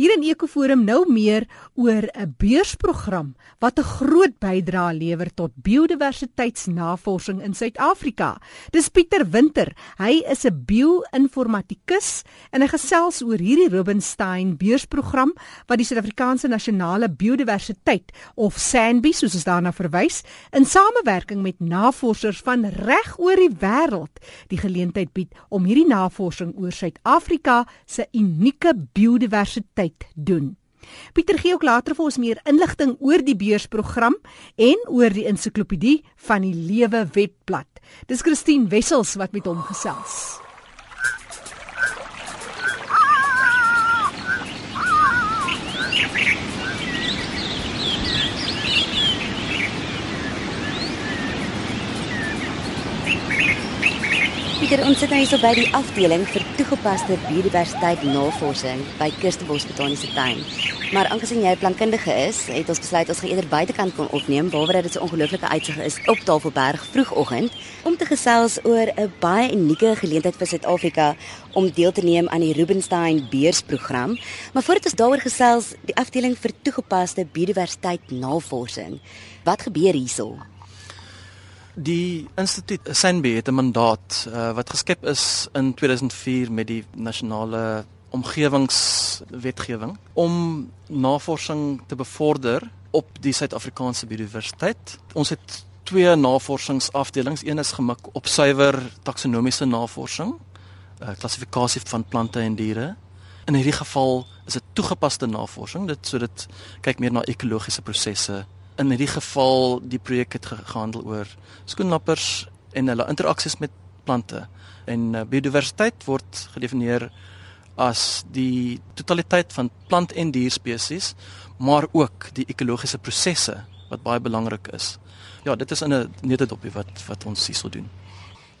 Hier in Ekoforum nou meer oor 'n beursprogram wat 'n groot bydrae lewer tot biodiversiteitsnavorsing in Suid-Afrika. Dis Pieter Winter. Hy is 'n bio-informatikus en hy gesels oor hierdie Rubenstein beursprogram wat die Suid-Afrikaanse Nasionale Biodiversiteit of SANBI soos ons daarna verwys, in samewerking met navorsers van reg oor die wêreld die geleentheid bied om hierdie navorsing oor Suid-Afrika se unieke biodiversiteit doen. Pieter gee ook later vir ons meer inligting oor die beursprogram en oor die ensiklopedie van die lewe webblad. Dis Christine Wessels wat met hom gesels. Pieter, ons sit nou hier so by die afdeling vir toegepaste biodiversiteit navorsing by Kirstenbosch Botaniese Tuin. Maar aangesien jy 'n plankundige is, het ons besluit ons gaan eerder buitekant kom opneem, waar dit so ongelooflike uitsig is op Tafelberg vroegoggend om te gesels oor 'n baie unieke geleentheid vir Suid-Afrika om deel te neem aan die Rubenstein Beursprogram. Maar voordat ons daaroor gesels, die afdeling vir toegepaste biodiversiteit navorsing. Wat gebeur hierso? Die instituut SANBI het 'n mandaat uh, wat geskep is in 2004 met die nasionale omgewingswetgewing om navorsing te bevorder op die Suid-Afrikaanse biodiversiteit. Ons het twee navorsingsafdelings. Een is gemik op suiwer taksonomiese navorsing, uh, klassifikasie van plante en diere. In hierdie geval is dit toegepaste navorsing, dit so dit kyk meer na ekologiese prosesse in hierdie geval die projek het gehandel oor skoenlappers en hulle interaksies met plante. En uh, biodiversiteit word gedefinieer as die totaliteit van plant en dierspesies, maar ook die ekologiese prosesse wat baie belangrik is. Ja, dit is in 'n netedopie wat wat ons hierso doen.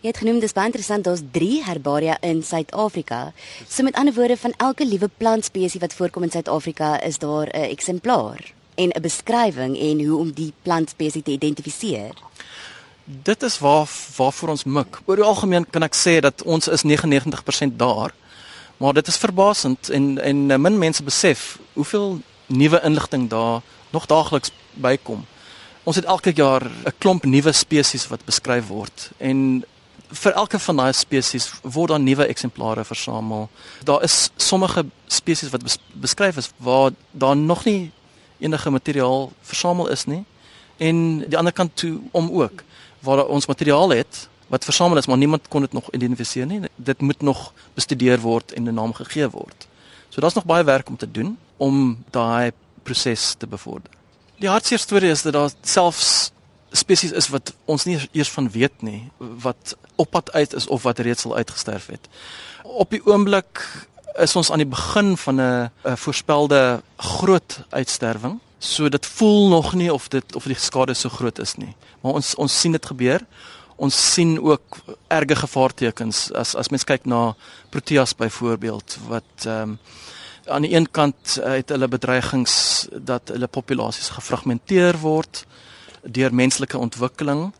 Jy het genoem dis baie interessant daar's 3 herbaria in Suid-Afrika. So met ander woorde van elke liewe plantspesie wat voorkom in Suid-Afrika is daar 'n eksemplaar en 'n beskrywing en hoe om die plantspesie te identifiseer. Dit is waar waarvoor ons mik. Oor die algemeen kan ek sê dat ons is 99% daar. Maar dit is verbasend en en min mense besef hoeveel nuwe inligting daar nog daagliks bykom. Ons het elke jaar 'n klomp nuwe spesies wat beskryf word en vir elke van daai spesies word daar nuwe eksemplare versamel. Daar is sommige spesies wat bes beskryf is waar daar nog nie enige materiaal versamel is nie. En die ander kant toe om ook waar ons materiaal het wat versamel is maar niemand kon dit nog identifiseer nie. Dit moet nog bestudeer word en 'n naam gegee word. So daar's nog baie werk om te doen om daai proses te bevorder. Die hartseer storie is dat daar selfs spesies is wat ons nie eers van weet nie wat op pad uit is of wat reeds al uitgesterf het. Op die oomblik is ons aan die begin van 'n voorspelde groot uitsterwing. So dit voel nog nie of dit of die skade so groot is nie. Maar ons ons sien dit gebeur. Ons sien ook erge gevaartekens as as mens kyk na Proteas byvoorbeeld wat ehm um, aan die een kant uh, het hulle bedreigings dat hulle populasies gefragmenteer word deur menslike ontwikkeling.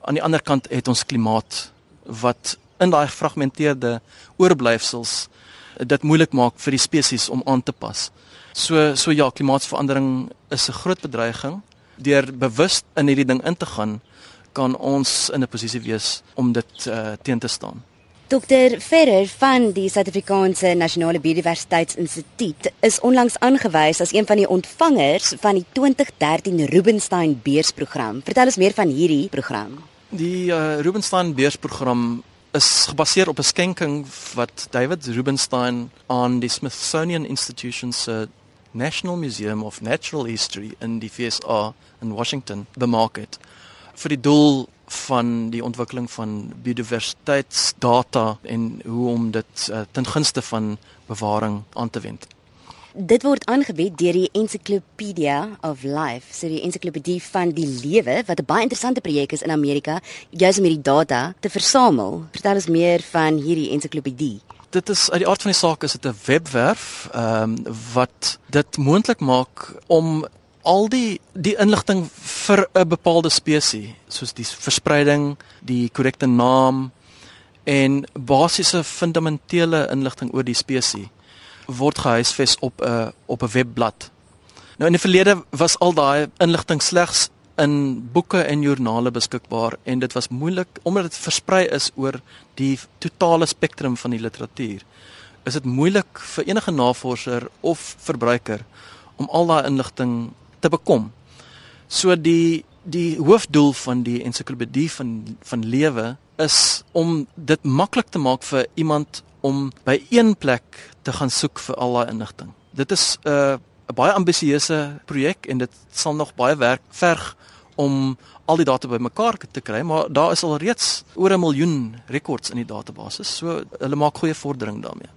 Aan die ander kant het ons klimaat wat in daai gefragmenteerde oorblyfsels dit moeilik maak vir die spesies om aan te pas. So so ja, klimaatsverandering is 'n groot bedreiging. Deur bewus in hierdie ding in te gaan, kan ons in 'n posisie wees om dit uh, teen te staan. Dr Ferrer van die Suid-Afrikaanse Nasionale Biodiversiteitsinstituut is onlangs aangewys as een van die ontvangers van die 2013 Rubenstein Beursprogram. Vertel ons meer van hierdie program. Die uh, Rubenstein Beursprogram is gebaseer op 'n skenking wat David Rubenstein aan die Smithsonian Institution se National Museum of Natural History in die FSA in Washington bemaak het vir die doel van die ontwikkeling van biodiversiteitsdata en hoe om dit uh, ten gunste van bewaring aan te wend. Dit word aangebied deur die Encyclopedia of Life, so die ensiklopedie van die lewe wat 'n baie interessante projek is in Amerika, juis om hierdie data te versamel. Vertel ons meer van hierdie ensiklopedie. Dit is uit die aard van die saak is dit 'n webwerf ehm um, wat dit moontlik maak om al die die inligting vir 'n bepaalde spesies, soos die verspreiding, die korrekte naam en basiese fundamentele inligting oor die spesies word gehuisves op 'n op 'n webblad. Nou in die verlede was al daai inligting slegs in boeke en joernale beskikbaar en dit was moeilik omdat dit versprei is oor die totale spektrum van die literatuur. Is dit moeilik vir enige navorser of verbruiker om al daai inligting te bekom. So die die hoofdoel van die ensiklopedie van van lewe is om dit maklik te maak vir iemand om by een plek te gaan soek vir al daai inligting. Dit is 'n uh, 'n baie ambisieuse projek en dit sal nog baie werk verg om al die data bymekaar te kry, maar daar is al reeds oor 'n miljoen rekords in die database. So hulle maak goeie vordering daarmee.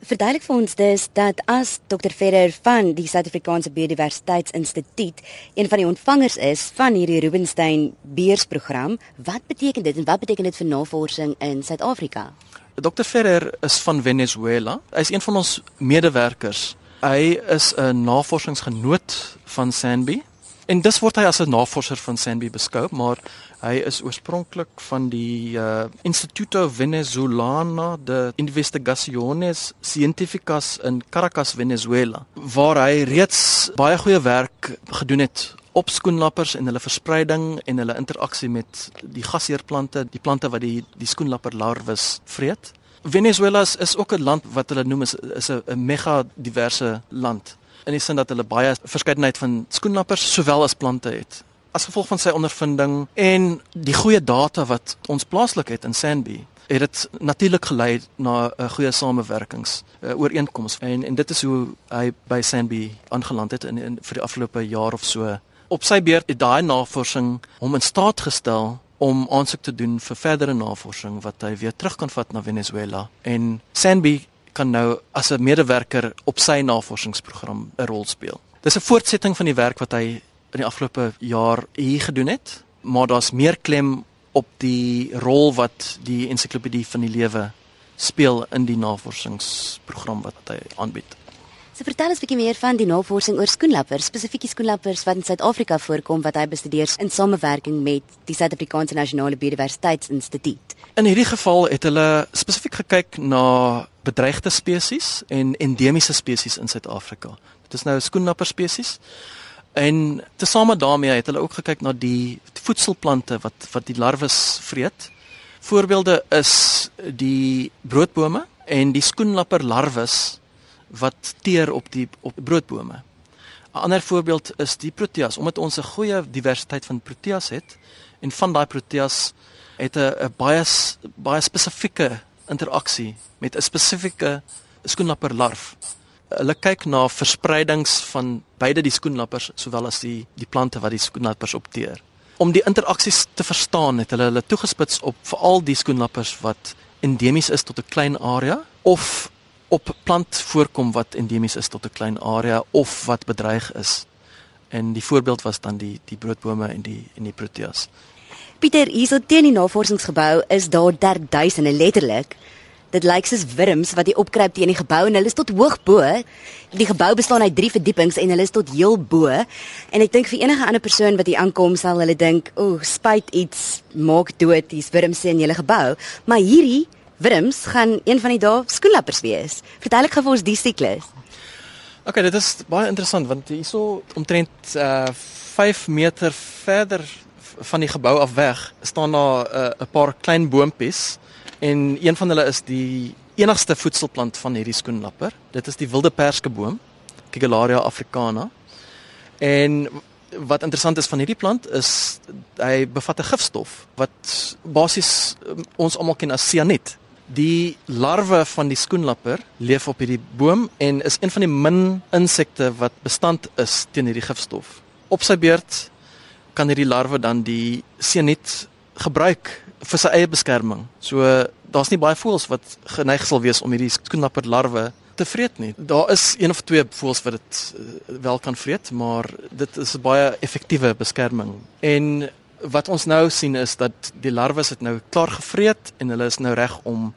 Verduidelik vir ons dus dat as Dr Ferrer van die Suid-Afrikaanse Biodiversiteitsinstituut een van die ontvangers is van hierdie Rubenstein beursprogram, wat beteken dit en wat beteken dit vir navorsing in Suid-Afrika? Dr Ferrer is van Venezuela. Hy is een van ons medewerkers. Hy is 'n navorsingsgenoot van Sanbi en dis word hy as 'n navorser van Sanbi beskou, maar Hy is oorspronklik van die uh, Instituto Venezolana de Investigaciones Científicas in Caracas, Venezuela, waar hy reeds baie goeie werk gedoen het op skoenlappers en hulle verspreiding en hulle interaksie met die gasheerplante, die plante wat die die skoenlapper larwes vreet. Venezuela is, is ook 'n land wat hulle noem is is 'n mega diverse land in die sin dat hulle baie verskeidenheid van skoenlappers sowel as plante het. As gevolg van sy ondervinding en die goeie data wat ons plaaslik het in Sandby het dit natuurlik gelei na 'n uh, goeie samewerkings uh, ooreenkoms en en dit is hoe hy by Sandby aangeland het in, in vir die afgelope jaar of so op sy beurt het daai navorsing hom in staat gestel om aansoek te doen vir verdere navorsing wat hy weer terug kan vat na Venezuela en Sandby kan nou as 'n medewerker op sy navorsingsprogram 'n rol speel. Dis 'n voortsetting van die werk wat hy in die afgelope jaar hier gedoen het, maar daar's meer klem op die rol wat die ensiklopedie van die lewe speel in die navorsingsprogram wat hy aanbied. So vertel ons 'n bietjie meer van die navorsing oor skoenlappers, spesifiek die skoenlappers wat in Suid-Afrika voorkom wat hy bestudeer in samewerking met die Suid-Afrikaanse Nasionale Biodiversiteitsinstituut. In hierdie geval het hulle spesifiek gekyk na bedreigde spesies en endemiese spesies in Suid-Afrika. Dit is nou skoenlapper spesies. En tesame daarmee het hulle ook gekyk na die voedselplante wat wat die larwes vreet. Voorbeelde is die broodbome en die skoenlapper larwes wat teer op die op broodbome. 'n Ander voorbeeld is die proteas omdat ons 'n goeie diversiteit van proteas het en van daai proteas het 'n baie baie spesifieke interaksie met 'n spesifieke skoenlapper larf hulle kyk na verspreidings van beide die skoenlappers sowel as die die plante wat die skoenlappers opteer. Om die interaksies te verstaan, het hulle hulle toegespits op veral die skoenlappers wat endemies is tot 'n klein area of op plant voorkom wat endemies is tot 'n klein area of wat bedreig is. En die voorbeeld was dan die die broodbome en die en die proteas. Pieter, hierso teen die navorsingsgebou is daar derduisende letterlik Dit lyk soos wurms wat hier opkruip teen die gebou en hulle is tot hoog bo. Die gebou bestaan uit 3 verdiepings en hulle is tot heel bo. En ek dink vir enige ander persoon wat hier aankom sal hulle dink, "O, oh, spyt iets maak dood hier's wurms in julle gebou." Maar hierdie wurms gaan een van die dae skoenlappers wees. Vertel ek gou vir ons die siklus. OK, dit is baie interessant want hierso omtrent uh 5 meter verder van die gebou af weg staan daar 'n uh, paar klein boompies En een van hulle is die enigste voedselplant van hierdie skoenlapper. Dit is die wilde perskeboom, Kigelaria africana. En wat interessant is van hierdie plant is hy bevat 'n gifstof wat basies um, ons almal ken as sianiet. Die larwe van die skoenlapper leef op hierdie boom en is een van die min insekte wat bestand is teen hierdie gifstof. Op sy beurt kan hierdie larwe dan die sianiet gebruik vir sy eie beskerming. So daar's nie baie voëls wat geneig sal wees om hierdie skoenlapper larwe te vreet nie. Daar is een of twee voëls wat dit uh, wel kan vreet, maar dit is 'n baie effektiewe beskerming. En wat ons nou sien is dat die larwes het nou klaar gevreet en hulle is nou reg om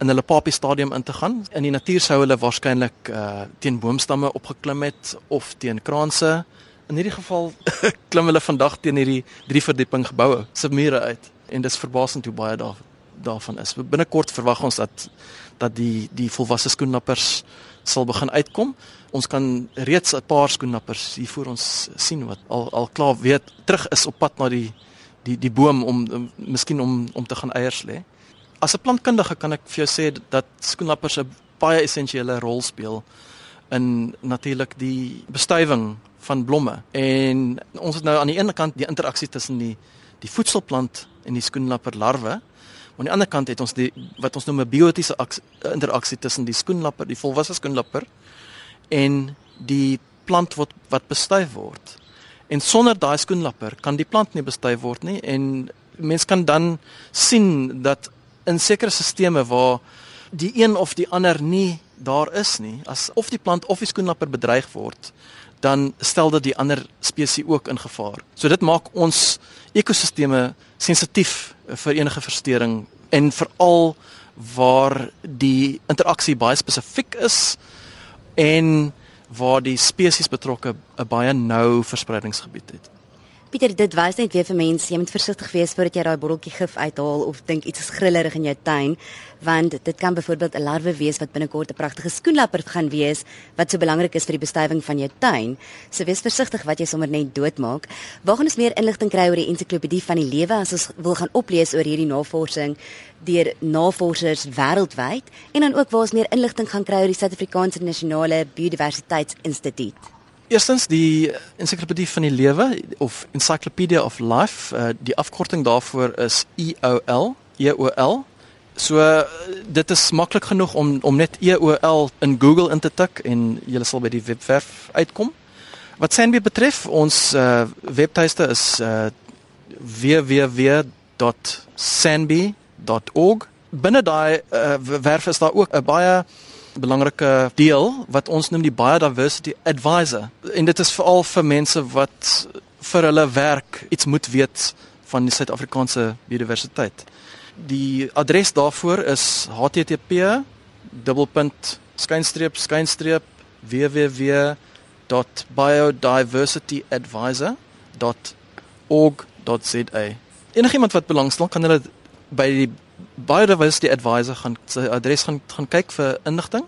in hulle papie stadium in te gaan. In die natuur sou hulle waarskynlik uh, teen boomstamme opgeklim het of teen kraanse. In hierdie geval klim hulle vandag teen hierdie drie verdieping geboue se mure uit en dis verbasend hoe baie daar daarvan is. Binnekort verwag ons dat dat die die volwasse skoenlappers sal begin uitkom. Ons kan reeds 'n paar skoenlappers hier voor ons sien wat al al klaar weet terug is op pad na die die die boom om, om miskien om om te gaan eiers lê. As 'n plantkundige kan ek vir jou sê dat skoenlappers 'n baie essensiële rol speel in natuurlik die bestuiving van blomme. En ons het nou aan die ene kant die interaksie tussen die die voedselplant en die skoenlapper larwe. Aan die ander kant het ons die wat ons noem 'n biotiese interaksie tussen die skoenlapper, die volwasse skoenlapper en die plant wat wat bestuif word. En sonder daai skoenlapper kan die plant nie bestuif word nie en mens kan dan sien dat in sekere stelsels waar die een of die ander nie daar is nie, as of die plant of die skoenlapper bedreig word, dan stel dit die ander spesies ook in gevaar. So dit maak ons ekosisteme sensitief vir enige verstoring en veral waar die interaksie baie spesifiek is en waar die spesies betrokke 'n baie nou verspreidingsgebied het. Pieter, dit wys net weer vir mense, jy moet versigtig wees voordat jy daai botteltjie gif uithaal of dink iets is grillerig in jou tuin, want dit kan byvoorbeeld 'n larwe wees wat binnekort 'n pragtige skoenlapper gaan wees wat so belangrik is vir die bestuiving van jou tuin. So wees versigtig wat jy sommer net doodmaak. Waar gaan ons meer inligting kry oor die ensiklopedie van die lewe as ons wil gaan oplees oor hierdie navorsing deur navorsers wêreldwyd en dan ook waar ons meer inligting gaan kry oor die Suid-Afrikaanse Nasionale Biodiversiteitsinstituut? Eerstens die ensiklopedie van die lewe of Encyclopedia of Life, uh, die afkorting daarvoor is EOL, EOL. So dit is maklik genoeg om om net EOL in Google in te tik en jy sal by die webwerf uitkom. Wat Sanbi betref, ons uh, webtuiste is uh, www.sanbi.org. Binne daai uh, werf is daar ook 'n baie belangrike deel wat ons noem die biodiversity advisor en dit is veral vir mense wat vir hulle werk iets moet weet van die Suid-Afrikaanse biodiversiteit. Die adres daarvoor is http skynstreep skynstreep www.biodiversityadvisor.org.za. Enigiemand wat belangstel kan hulle by die biodiversity advisor gaan sy adres gaan gaan kyk vir inligting.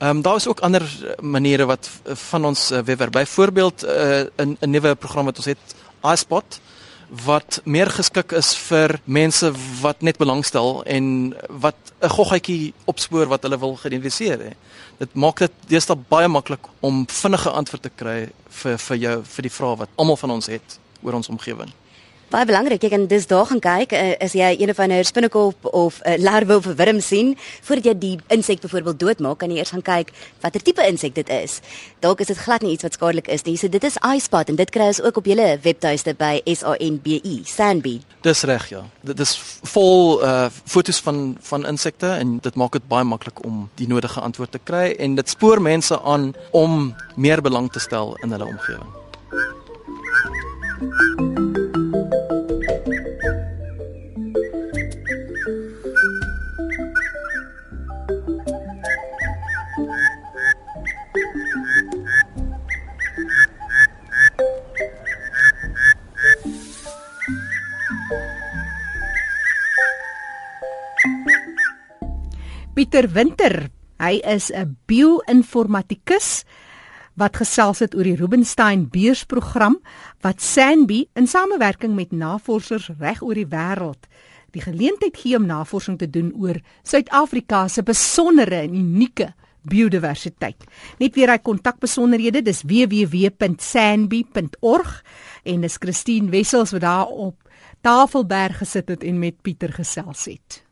Ehm um, daar is ook ander maniere wat van ons uh, webwerf byvoorbeeld uh, in 'n nuwe program wat ons het iSpot wat meer geskik is vir mense wat net belangstel en wat 'n goggetjie opspoor wat hulle wil geïdentifiseer. Dit maak dit deesdae baie maklik om vinnige antwoorde te kry vir vir jou vir die vrae wat almal van ons het oor ons omgewing. Baie belangrik, jy kan dis daar gaan kyk uh, as jy een of ander spinnekop of 'n uh, eh, larwe of 'n wurm sien, voordat jy die insek byvoorbeeld doodmaak, kan jy eers gaan kyk watter tipe insek dit is. Dalk is dit glad nie iets wat skadelik is nie. So dit is iSpot en dit kry ons ook op julle webtuiste by SANBI, Sanbi. Dis reg ja. Dit is vol uh fotos van van insekte en dit maak dit baie maklik om die nodige antwoorde te kry en dit spoor mense aan om meer belang te stel in hulle omgewing. Pieter Winter. Hy is 'n bio-informatikus wat gesels het oor die Rubenstein beursprogram wat Sanbi in samewerking met navorsers reg oor die wêreld die geleentheid gee om navorsing te doen oor Suid-Afrika se besondere en unieke biodiversiteit. Net weer hy kontakbesonderhede, dis www.sanbi.org en dis Christine Wessels wat daar op Tafelberg gesit het en met Pieter gesels het.